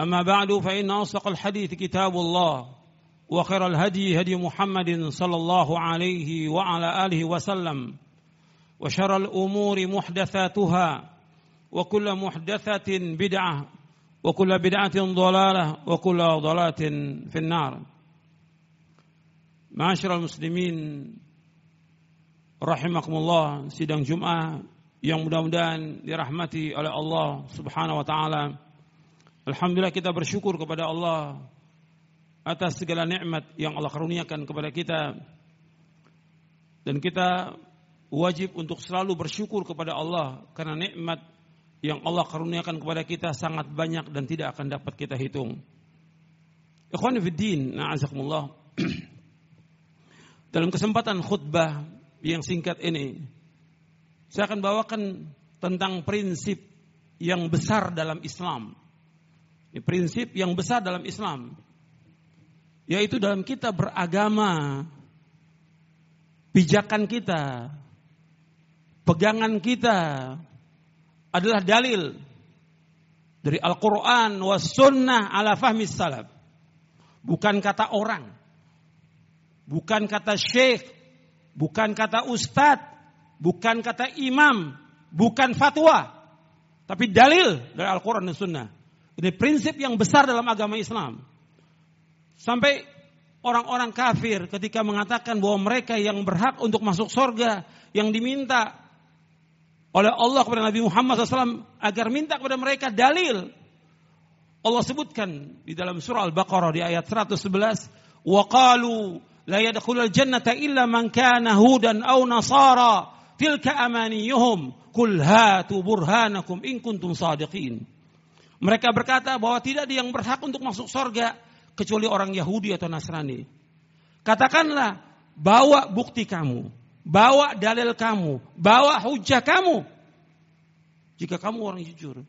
أما بعد فإن أصدق الحديث كتاب الله وخير الهدي هدي محمد صلى الله عليه وعلى آله وسلم وشر الأمور محدثاتها وكل محدثة بدعة وكل بدعة ضلالة وكل ضلالة في النار معاشر المسلمين rahimakumullah sidang Jumat yang mudah-mudahan dirahmati oleh Allah Subhanahu wa taala. Alhamdulillah kita bersyukur kepada Allah atas segala nikmat yang Allah karuniakan kepada kita. Dan kita wajib untuk selalu bersyukur kepada Allah karena nikmat yang Allah karuniakan kepada kita sangat banyak dan tidak akan dapat kita hitung. Ikhwan fiddin, na'azakumullah. Dalam kesempatan khutbah yang singkat ini, saya akan bawakan tentang prinsip yang besar dalam Islam. Ini prinsip yang besar dalam Islam, yaitu dalam kita beragama, pijakan kita, pegangan kita adalah dalil dari Al-Quran was sunnah ala fahmi salaf. Bukan kata orang, bukan kata syekh, bukan kata ustadz, bukan kata imam, bukan fatwa, tapi dalil dari Al-Quran dan Sunnah. Ini prinsip yang besar dalam agama Islam. Sampai orang-orang kafir ketika mengatakan bahwa mereka yang berhak untuk masuk surga, yang diminta oleh Allah kepada Nabi Muhammad SAW agar minta kepada mereka dalil. Allah sebutkan di dalam surah Al-Baqarah di ayat 111, وَقَالُوا لا يدخل الجنة إلا من كان هودا أو نصارى تلك أمانيهم قل هاتوا برهانكم إن كنتم صادقين mereka berkata bahwa tidak ada yang berhak untuk masuk surga kecuali orang Yahudi atau Nasrani. Katakanlah, bawa bukti kamu, bawa dalil kamu, bawa hujah kamu. Jika kamu orang jujur.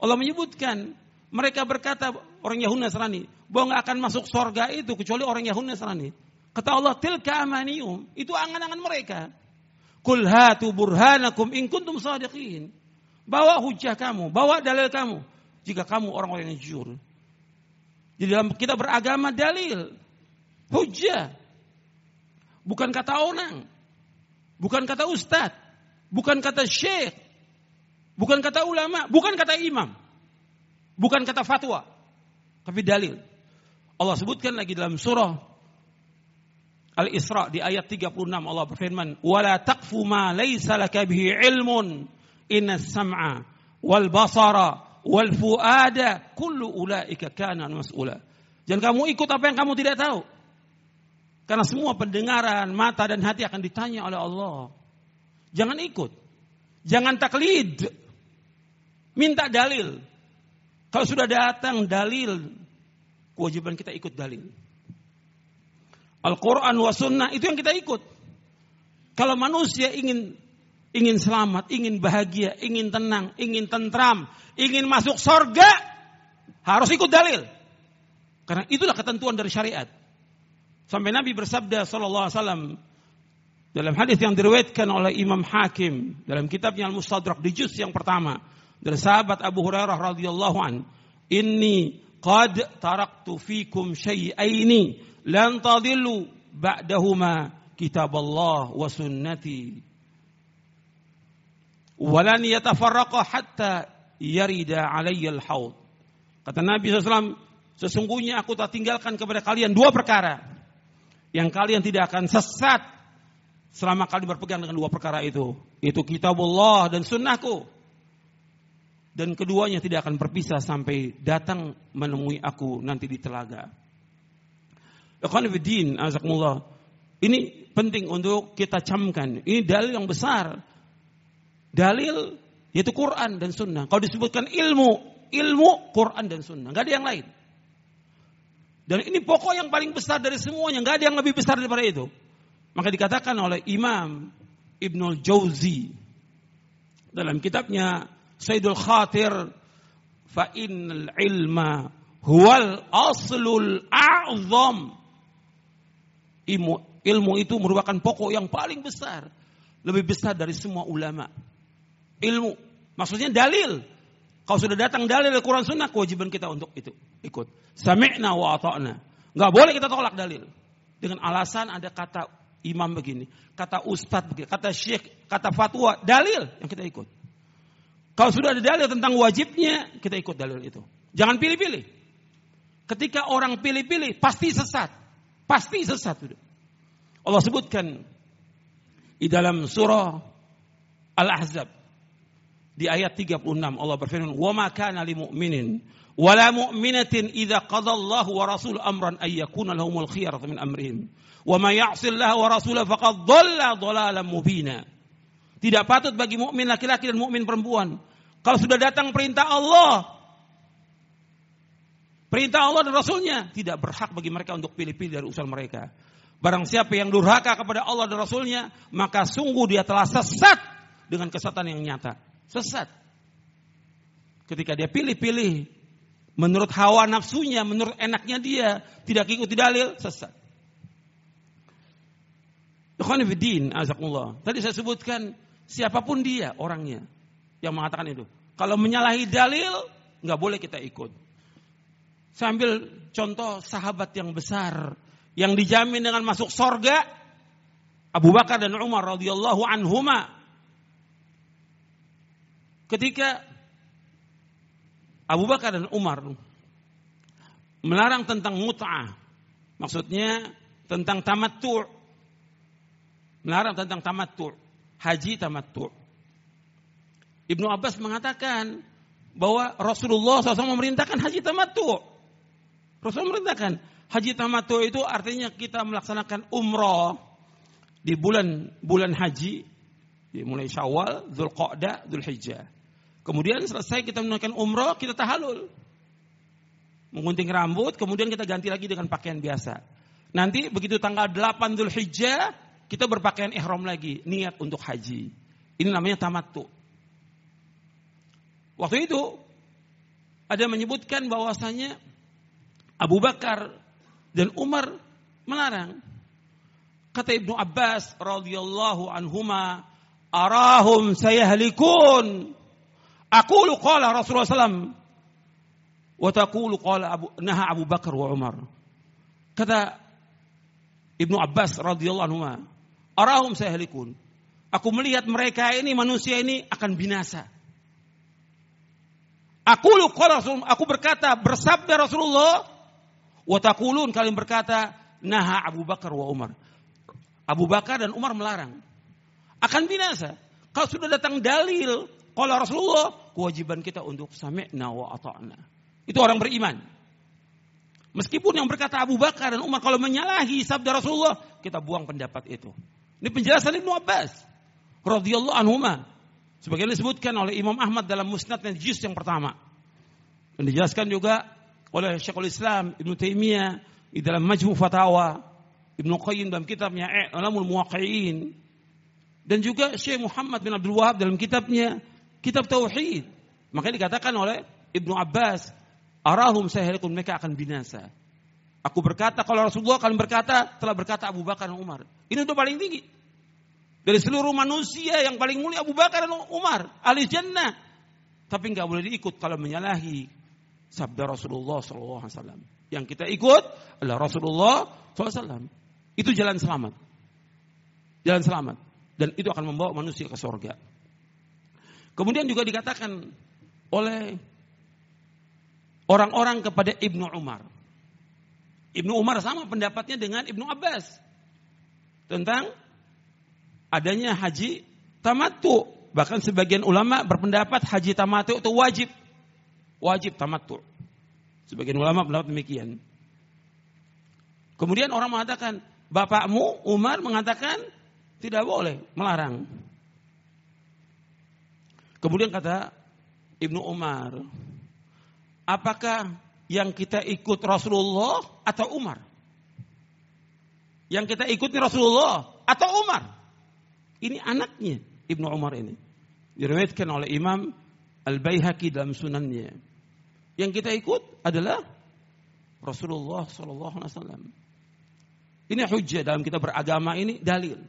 Allah menyebutkan, mereka berkata orang Yahudi Nasrani, bahwa nggak akan masuk surga itu kecuali orang Yahudi Nasrani. Kata Allah, tilka amaniyum. Itu angan-angan mereka. Kul hatu burhanakum in kuntum sadiqin. Bawa hujah kamu, bawa dalil kamu. Jika kamu orang-orang yang jujur. Di dalam kita beragama dalil. Hujah. Bukan kata orang. Bukan kata ustadz. Bukan kata syekh. Bukan kata ulama. Bukan kata imam. Bukan kata fatwa. Tapi dalil. Allah sebutkan lagi dalam surah Al-Isra di ayat 36 Allah berfirman, "Wala taqfu ma laysa laka bihi ilmun, inna sam'a wal basara wal fuada kullu ulaika kana mas'ula." Jangan kamu ikut apa yang kamu tidak tahu. Karena semua pendengaran, mata dan hati akan ditanya oleh Allah. Jangan ikut. Jangan taklid. Minta dalil. Kalau sudah datang dalil, kewajiban kita ikut dalil. Al-Quran wa sunnah itu yang kita ikut. Kalau manusia ingin ingin selamat, ingin bahagia, ingin tenang, ingin tentram, ingin masuk sorga, harus ikut dalil. Karena itulah ketentuan dari syariat. Sampai Nabi bersabda sallallahu Dalam hadis yang diriwayatkan oleh Imam Hakim dalam kitabnya Al-Mustadrak di juz yang pertama dari sahabat Abu Hurairah radhiyallahu an, "Inni qad taraktu fikum syai'aini lan tadillu ba'dahuma kitab Allah wa sunnati." Walan yatafarraqa hatta yarida alayya al-haud. Kata Nabi SAW, sesungguhnya aku tak tinggalkan kepada kalian dua perkara. Yang kalian tidak akan sesat selama kalian berpegang dengan dua perkara itu. Itu kitabullah dan sunnahku. Dan keduanya tidak akan berpisah sampai datang menemui aku nanti di telaga. Ini penting untuk kita camkan. Ini dalil yang besar Dalil yaitu Quran dan Sunnah. Kalau disebutkan ilmu, ilmu Quran dan Sunnah. Gak ada yang lain. Dan ini pokok yang paling besar dari semuanya. Gak ada yang lebih besar daripada itu. Maka dikatakan oleh Imam Ibnul Jauzi dalam kitabnya Sayyidul Khatir fa innal ilma huwal aslul a'zam ilmu, ilmu itu merupakan pokok yang paling besar lebih besar dari semua ulama ilmu. Maksudnya dalil. Kalau sudah datang dalil dari Quran Sunnah, kewajiban kita untuk itu ikut. Sami'na wa ata'na. Nggak boleh kita tolak dalil. Dengan alasan ada kata imam begini, kata ustadz begini, kata syekh, kata fatwa, dalil yang kita ikut. Kalau sudah ada dalil tentang wajibnya, kita ikut dalil itu. Jangan pilih-pilih. Ketika orang pilih-pilih, pasti sesat. Pasti sesat. Allah sebutkan di dalam surah Al-Ahzab di ayat 36 Allah berfirman, "Wa ma kana lil mu'minin wa la mu'minatin idza qada Allah wa rasul amran ay yakuna lahumul khiyaratu min amrihim. Wa ma ya'si Allah wa rasulahu faqad dhalla dhalalan mubina." Tidak patut bagi mukmin laki-laki dan mukmin perempuan kalau sudah datang perintah Allah perintah Allah dan Rasulnya tidak berhak bagi mereka untuk pilih-pilih dari usul mereka. Barang siapa yang durhaka kepada Allah dan Rasulnya, maka sungguh dia telah sesat dengan kesesatan yang nyata sesat. Ketika dia pilih-pilih menurut hawa nafsunya, menurut enaknya dia, tidak ikuti dalil, sesat. Tadi saya sebutkan siapa pun dia orangnya yang mengatakan itu. Kalau menyalahi dalil, nggak boleh kita ikut. Sambil contoh sahabat yang besar yang dijamin dengan masuk sorga Abu Bakar dan Umar radhiyallahu anhuma ketika Abu Bakar dan Umar melarang tentang mut'ah. Maksudnya tentang tamattu'. Melarang tentang tamattu'. Haji tamattu'. Ibnu Abbas mengatakan bahwa Rasulullah SAW memerintahkan haji tamattu'. Rasul memerintahkan haji tamattu' itu artinya kita melaksanakan umroh di bulan bulan haji mulai Syawal, Dzulqa'dah, Dzulhijjah. Kemudian selesai kita menunaikan umroh, kita tahalul. Mengunting rambut, kemudian kita ganti lagi dengan pakaian biasa. Nanti begitu tanggal 8 Dhul Hijjah, kita berpakaian ihram lagi, niat untuk haji. Ini namanya tamattu. Waktu itu ada menyebutkan bahwasanya Abu Bakar dan Umar melarang. Kata Ibnu Abbas radhiyallahu anhuma, arahum sayahlikun Aku lu qala Rasulullah SAW. Wa taqulu qala Abu, naha Abu Bakar wa Umar. Kata Ibnu Abbas radhiyallahu anhu, "Arahum sayahlikun." Aku melihat mereka ini manusia ini akan binasa. Aku lu qala Rasul, aku berkata bersabda Rasulullah, wa kalian berkata naha Abu Bakar wa Umar. Abu Bakar dan Umar melarang. Akan binasa. Kalau sudah datang dalil kalau Rasulullah, kewajiban kita untuk sami'na wa ata'na. Itu orang beriman. Meskipun yang berkata Abu Bakar dan Umar kalau menyalahi sabda Rasulullah, kita buang pendapat itu. Ini penjelasan Ibnu Abbas radhiyallahu anhuma. Sebagaimana disebutkan oleh Imam Ahmad dalam Musnad dan Juz yang pertama. Dan dijelaskan juga oleh Syekhul Islam Ibnu Taimiyah di dalam Majmu' Fatawa, Ibnu Qayyim dalam kitabnya Alamul Muwaqqi'in dan juga Syekh Muhammad bin Abdul Wahab dalam kitabnya kitab tauhid. Makanya dikatakan oleh Ibnu Abbas, arahum sayalikun mereka akan binasa. Aku berkata kalau Rasulullah akan berkata telah berkata Abu Bakar dan Umar. Ini untuk paling tinggi. Dari seluruh manusia yang paling mulia Abu Bakar dan Umar, ahli jannah. Tapi nggak boleh diikut kalau menyalahi sabda Rasulullah SAW. Yang kita ikut adalah Rasulullah SAW. Itu jalan selamat. Jalan selamat. Dan itu akan membawa manusia ke surga. Kemudian juga dikatakan oleh orang-orang kepada Ibnu Umar. Ibnu Umar sama pendapatnya dengan Ibnu Abbas. Tentang adanya haji tamatu. Bahkan sebagian ulama berpendapat haji tamatu itu wajib. Wajib tamatu. Sebagian ulama berpendapat demikian. Kemudian orang mengatakan, bapakmu Umar mengatakan tidak boleh, melarang. Kemudian kata Ibnu Umar, apakah yang kita ikut Rasulullah atau Umar? Yang kita ikuti Rasulullah atau Umar? Ini anaknya Ibnu Umar ini. Diriwayatkan oleh Imam Al-Baihaqi dalam sunannya. Yang kita ikut adalah Rasulullah Sallallahu Alaihi Wasallam. Ini hujah dalam kita beragama ini dalil.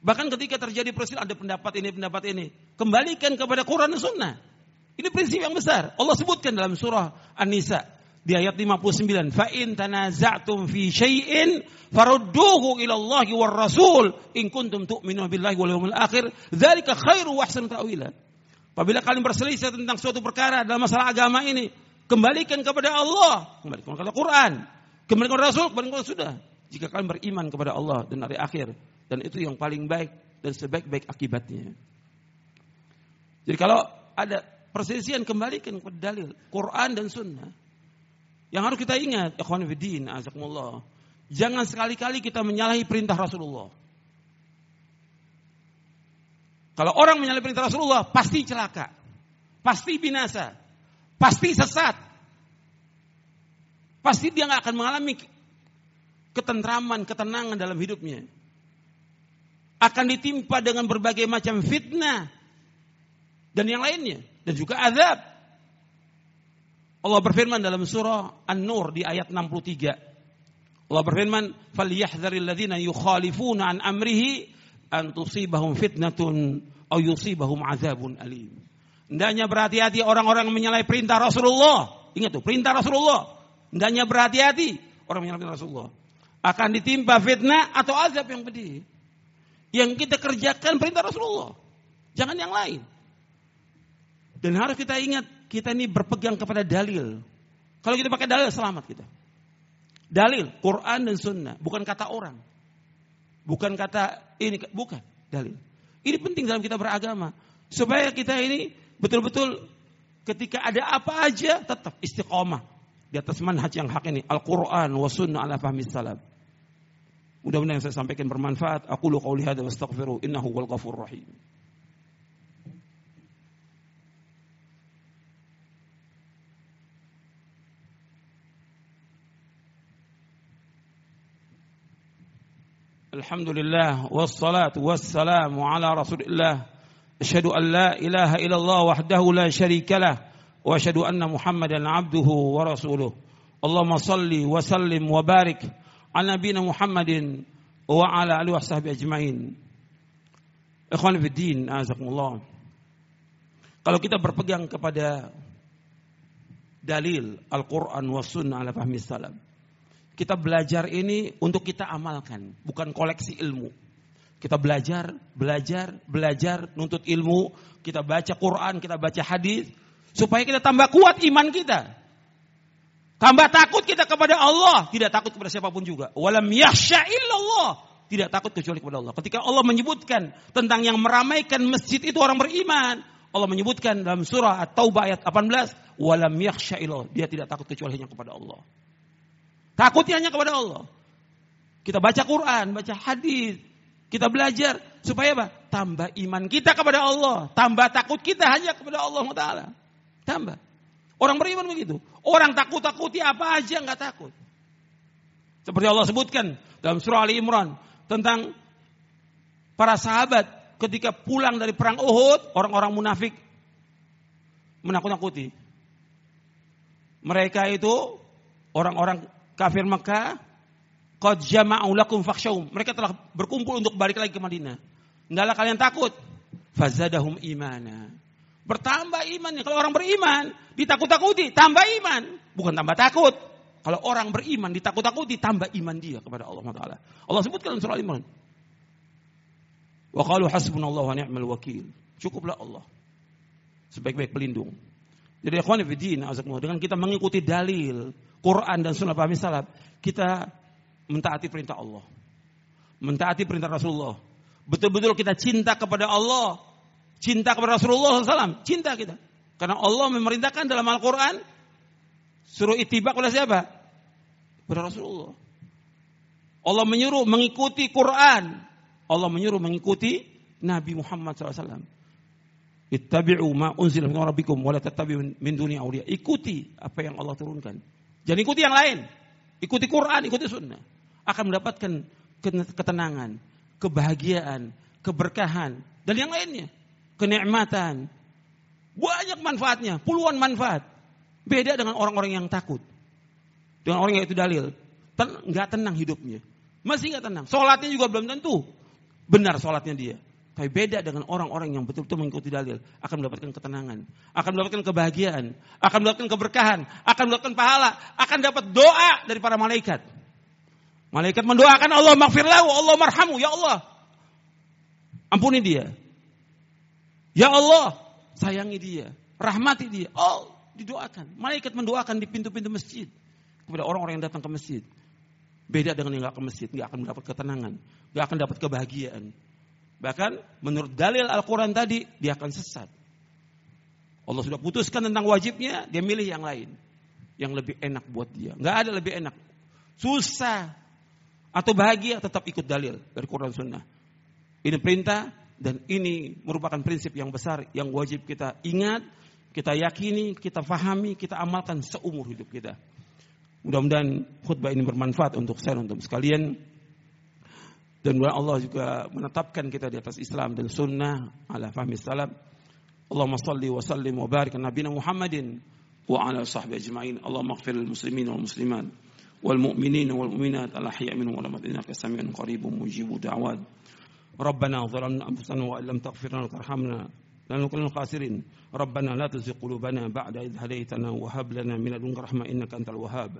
Bahkan ketika terjadi peristiwa ada pendapat ini, pendapat ini. Kembalikan kepada Quran dan Sunnah. Ini prinsip yang besar. Allah sebutkan dalam surah An-Nisa di ayat 59 fa in tanaza'tum fi syai'in farudduhu ila Allah war rasul in kuntum tu'minuna billahi wal yawmil akhir dzalika khairu wa ahsanu ta'wila apabila kalian berselisih tentang suatu perkara dalam masalah agama ini kembalikan kepada Allah kembalikan kepada Quran kembalikan kepada Rasul kembalikan kepada sudah jika kalian beriman kepada Allah dan hari akhir dan itu yang paling baik dan sebaik-baik akibatnya jadi kalau ada perselisihan kembalikan kepada dalil Quran dan sunnah yang harus kita ingat, ikhwan fiddin, azakumullah. Jangan sekali-kali kita menyalahi perintah Rasulullah. Kalau orang menyalahi perintah Rasulullah, pasti celaka. Pasti binasa. Pasti sesat. Pasti dia nggak akan mengalami ketentraman, ketenangan dalam hidupnya. Akan ditimpa dengan berbagai macam fitnah dan yang lainnya dan juga azab. Allah berfirman dalam surah An-Nur di ayat 63. Allah berfirman, "Falyahdharil ladzina yukhalifuna an amrihi an tusibahum fitnatun aw yusibahum azabun alim." Hendaknya berhati-hati orang-orang menyalahi perintah Rasulullah. Ingat tuh, perintah Rasulullah. Hendaknya berhati-hati orang menyalahi perintah Rasulullah. Akan ditimpa fitnah atau azab yang pedih. Yang kita kerjakan perintah Rasulullah. Jangan yang lain. Dan harus kita ingat kita ini berpegang kepada dalil. Kalau kita pakai dalil selamat kita. Dalil Quran dan Sunnah, bukan kata orang, bukan kata ini, bukan dalil. Ini penting dalam kita beragama supaya kita ini betul-betul ketika ada apa aja tetap istiqomah di atas manhaj yang hak ini Al-Quran wa sunnah ala fahmi salaf. Mudah-mudahan yang saya sampaikan bermanfaat. Aku lu qauli hadza wa astaghfiru innahu wal ghafur rahim. Alhamdulillah wassalatu wassalamu ala Rasulillah. Asyhadu an la ilaha illallah wahdahu la syarikalah wa asyhadu Muhammadan abduhu wa rasuluh. Allahumma salli wa sallim wa Muhammadin wa ala alihi washabi ajmain. Ikhwan. Kalau kita berpegang kepada dalil Al-Qur'an wa sunnah ala fahmi salam kita belajar ini untuk kita amalkan, bukan koleksi ilmu. Kita belajar, belajar, belajar, nuntut ilmu, kita baca Quran, kita baca hadis, supaya kita tambah kuat iman kita. Tambah takut kita kepada Allah, tidak takut kepada siapa pun juga. Walam yahsya illallah, tidak takut kecuali kepada Allah. Ketika Allah menyebutkan tentang yang meramaikan masjid itu orang beriman, Allah menyebutkan dalam surah At-Taubah ayat 18, walam yakhsha dia tidak takut kecuali hanya kepada Allah. Takutnya hanya kepada Allah. Kita baca Quran, baca hadis, kita belajar supaya apa? Tambah iman kita kepada Allah, tambah takut kita hanya kepada Allah Taala. Tambah. Orang beriman begitu. Orang takut-takuti apa aja nggak takut. Seperti Allah sebutkan dalam surah Ali Imran tentang para sahabat ketika pulang dari perang Uhud, orang-orang munafik menakut-nakuti. Mereka itu orang-orang kafir Mekah qad jama'u lakum fakhshawum. Mereka telah berkumpul untuk balik lagi ke Madinah. Hendaklah kalian takut. Fazadahum imana. Bertambah imannya. Kalau orang beriman, ditakut-takuti, tambah iman. Bukan tambah takut. Kalau orang beriman, ditakut-takuti, tambah iman dia kepada Allah Taala. Allah sebutkan dalam surah Al-Imran. Wa qalu hasbunallahu wa ni'mal wakil. Cukuplah Allah. Sebaik-baik pelindung. Jadi ikhwan fillah dengan kita mengikuti dalil Quran dan sunnah pahami salaf, kita mentaati perintah Allah. Mentaati perintah Rasulullah. Betul-betul kita cinta kepada Allah, cinta kepada Rasulullah SAW, cinta kita. Karena Allah memerintahkan dalam Al-Quran, suruh itibak pada siapa? Pada Rasulullah. Allah menyuruh mengikuti Quran. Allah menyuruh mengikuti Nabi Muhammad SAW. Ittabi'u ma unzila min rabbikum wa la tattabi'u min duni awliya. Ikuti apa yang Allah turunkan. Jangan ikuti yang lain. Ikuti Quran, ikuti sunnah. Akan mendapatkan ketenangan, kebahagiaan, keberkahan, dan yang lainnya. Kenikmatan. Banyak manfaatnya, puluhan manfaat. Beda dengan orang-orang yang takut. Dengan orang yang itu dalil. Ten, gak tenang hidupnya. Masih gak tenang. Sholatnya juga belum tentu. Benar sholatnya dia. Tapi beda dengan orang-orang yang betul-betul mengikuti dalil. Akan mendapatkan ketenangan. Akan mendapatkan kebahagiaan. Akan mendapatkan keberkahan. Akan mendapatkan pahala. Akan dapat doa dari para malaikat. Malaikat mendoakan Allah maghfirlahu, Allah marhamu. Ya Allah. Ampuni dia. Ya Allah. Sayangi dia. Rahmati dia. Oh, didoakan. Malaikat mendoakan di pintu-pintu masjid. Kepada orang-orang yang datang ke masjid. Beda dengan yang gak ke masjid. Gak akan mendapat ketenangan. Gak akan dapat kebahagiaan. Bahkan menurut dalil Al-Quran tadi, dia akan sesat. Allah sudah putuskan tentang wajibnya, dia milih yang lain. Yang lebih enak buat dia. Nggak ada lebih enak. Susah. Atau bahagia tetap ikut dalil dari Quran Sunnah. Ini perintah dan ini merupakan prinsip yang besar yang wajib kita ingat, kita yakini, kita fahami, kita amalkan seumur hidup kita. Mudah-mudahan khutbah ini bermanfaat untuk saya untuk sekalian. Dan Allah juga menetapkan kita di atas Islam dan sunnah ala fahmi salaf. Allahumma salli wa sallim wa barik Nabi Muhammadin wa ala sahbihi ajma'in. Allahumma ighfir lil muslimin wal muslimat wal mu'minin wal mu'minat al ahya minhum wal amwat innaka samiun qaribun mujibu da'wat. ربنا ظلمنا أنفسنا وإن لم تغفر لنا وترحمنا لنكن الخاسرين ربنا لا تزغ قلوبنا بعد إذ هديتنا وهب لنا من لدنك رحمة إنك أنت الوهاب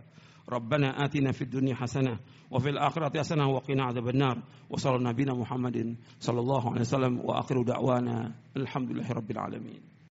ربنا آتنا في الدنيا حسنة وفي الآخرة حسنة وقنا عذاب النار. وصلى نبينا محمد صلى الله عليه وسلم وآخر دعوانا الحمد لله رب العالمين.